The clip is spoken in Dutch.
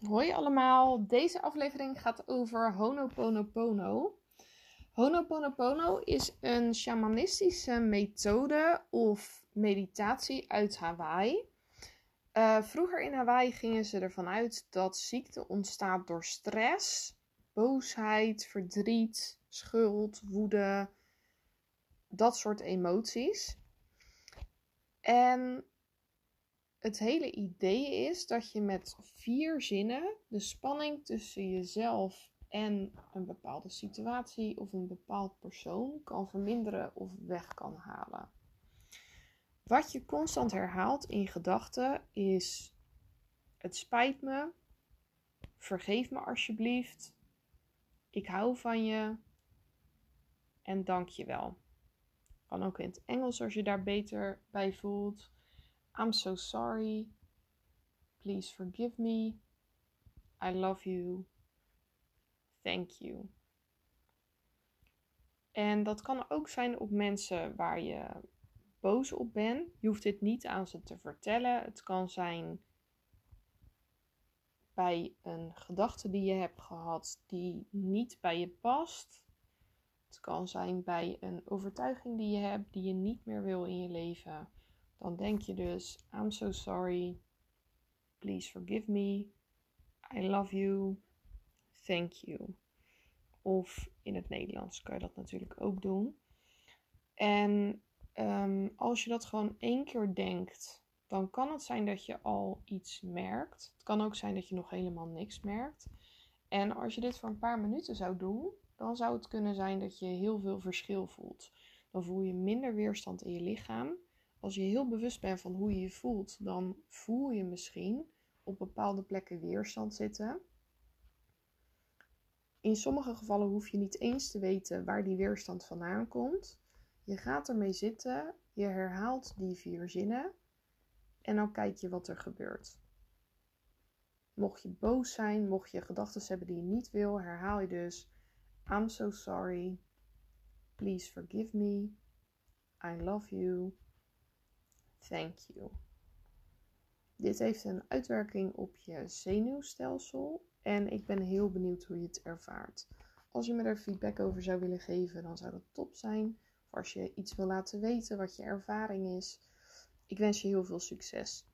Hoi allemaal, deze aflevering gaat over Honoponopono. Honoponopono is een shamanistische methode of meditatie uit Hawaii. Uh, vroeger in Hawaii gingen ze ervan uit dat ziekte ontstaat door stress, boosheid, verdriet, schuld, woede, dat soort emoties. En het hele idee is dat je met vier zinnen de spanning tussen jezelf en een bepaalde situatie of een bepaald persoon kan verminderen of weg kan halen. Wat je constant herhaalt in gedachten is: Het spijt me, vergeef me alsjeblieft, ik hou van je en dank je wel. Kan ook in het Engels als je daar beter bij voelt. I'm so sorry. Please forgive me. I love you. Thank you. En dat kan ook zijn op mensen waar je boos op bent. Je hoeft dit niet aan ze te vertellen. Het kan zijn bij een gedachte die je hebt gehad die niet bij je past. Het kan zijn bij een overtuiging die je hebt die je niet meer wil in je leven dan denk je dus: I'm so sorry. Please forgive me. I love you. Thank you. Of in het Nederlands kan je dat natuurlijk ook doen. En ehm, als je dat gewoon één keer denkt, dan kan het zijn dat je al iets merkt. Het kan ook zijn dat je nog helemaal niks merkt. En als je dit voor een paar minuten zou doen, dan zou het kunnen zijn dat je heel veel verschil voelt. Dan voel je minder weerstand in je lichaam als je heel bewust bent van hoe je je voelt, dan voel je misschien op bepaalde plekken weerstand zitten. In sommige gevallen hoef je niet eens te weten waar die weerstand vandaan komt. Je gaat ermee zitten, je herhaalt die vier zinnen en dan kijk je wat er gebeurt. Mocht je boos zijn, mocht je gedachten hebben die je niet wil, herhaal je dus: I'm so sorry. Please forgive me. I love you. Thank you. Dit heeft een uitwerking op je zenuwstelsel en ik ben heel benieuwd hoe je het ervaart. Als je me daar feedback over zou willen geven, dan zou dat top zijn. Of als je iets wil laten weten wat je ervaring is. Ik wens je heel veel succes.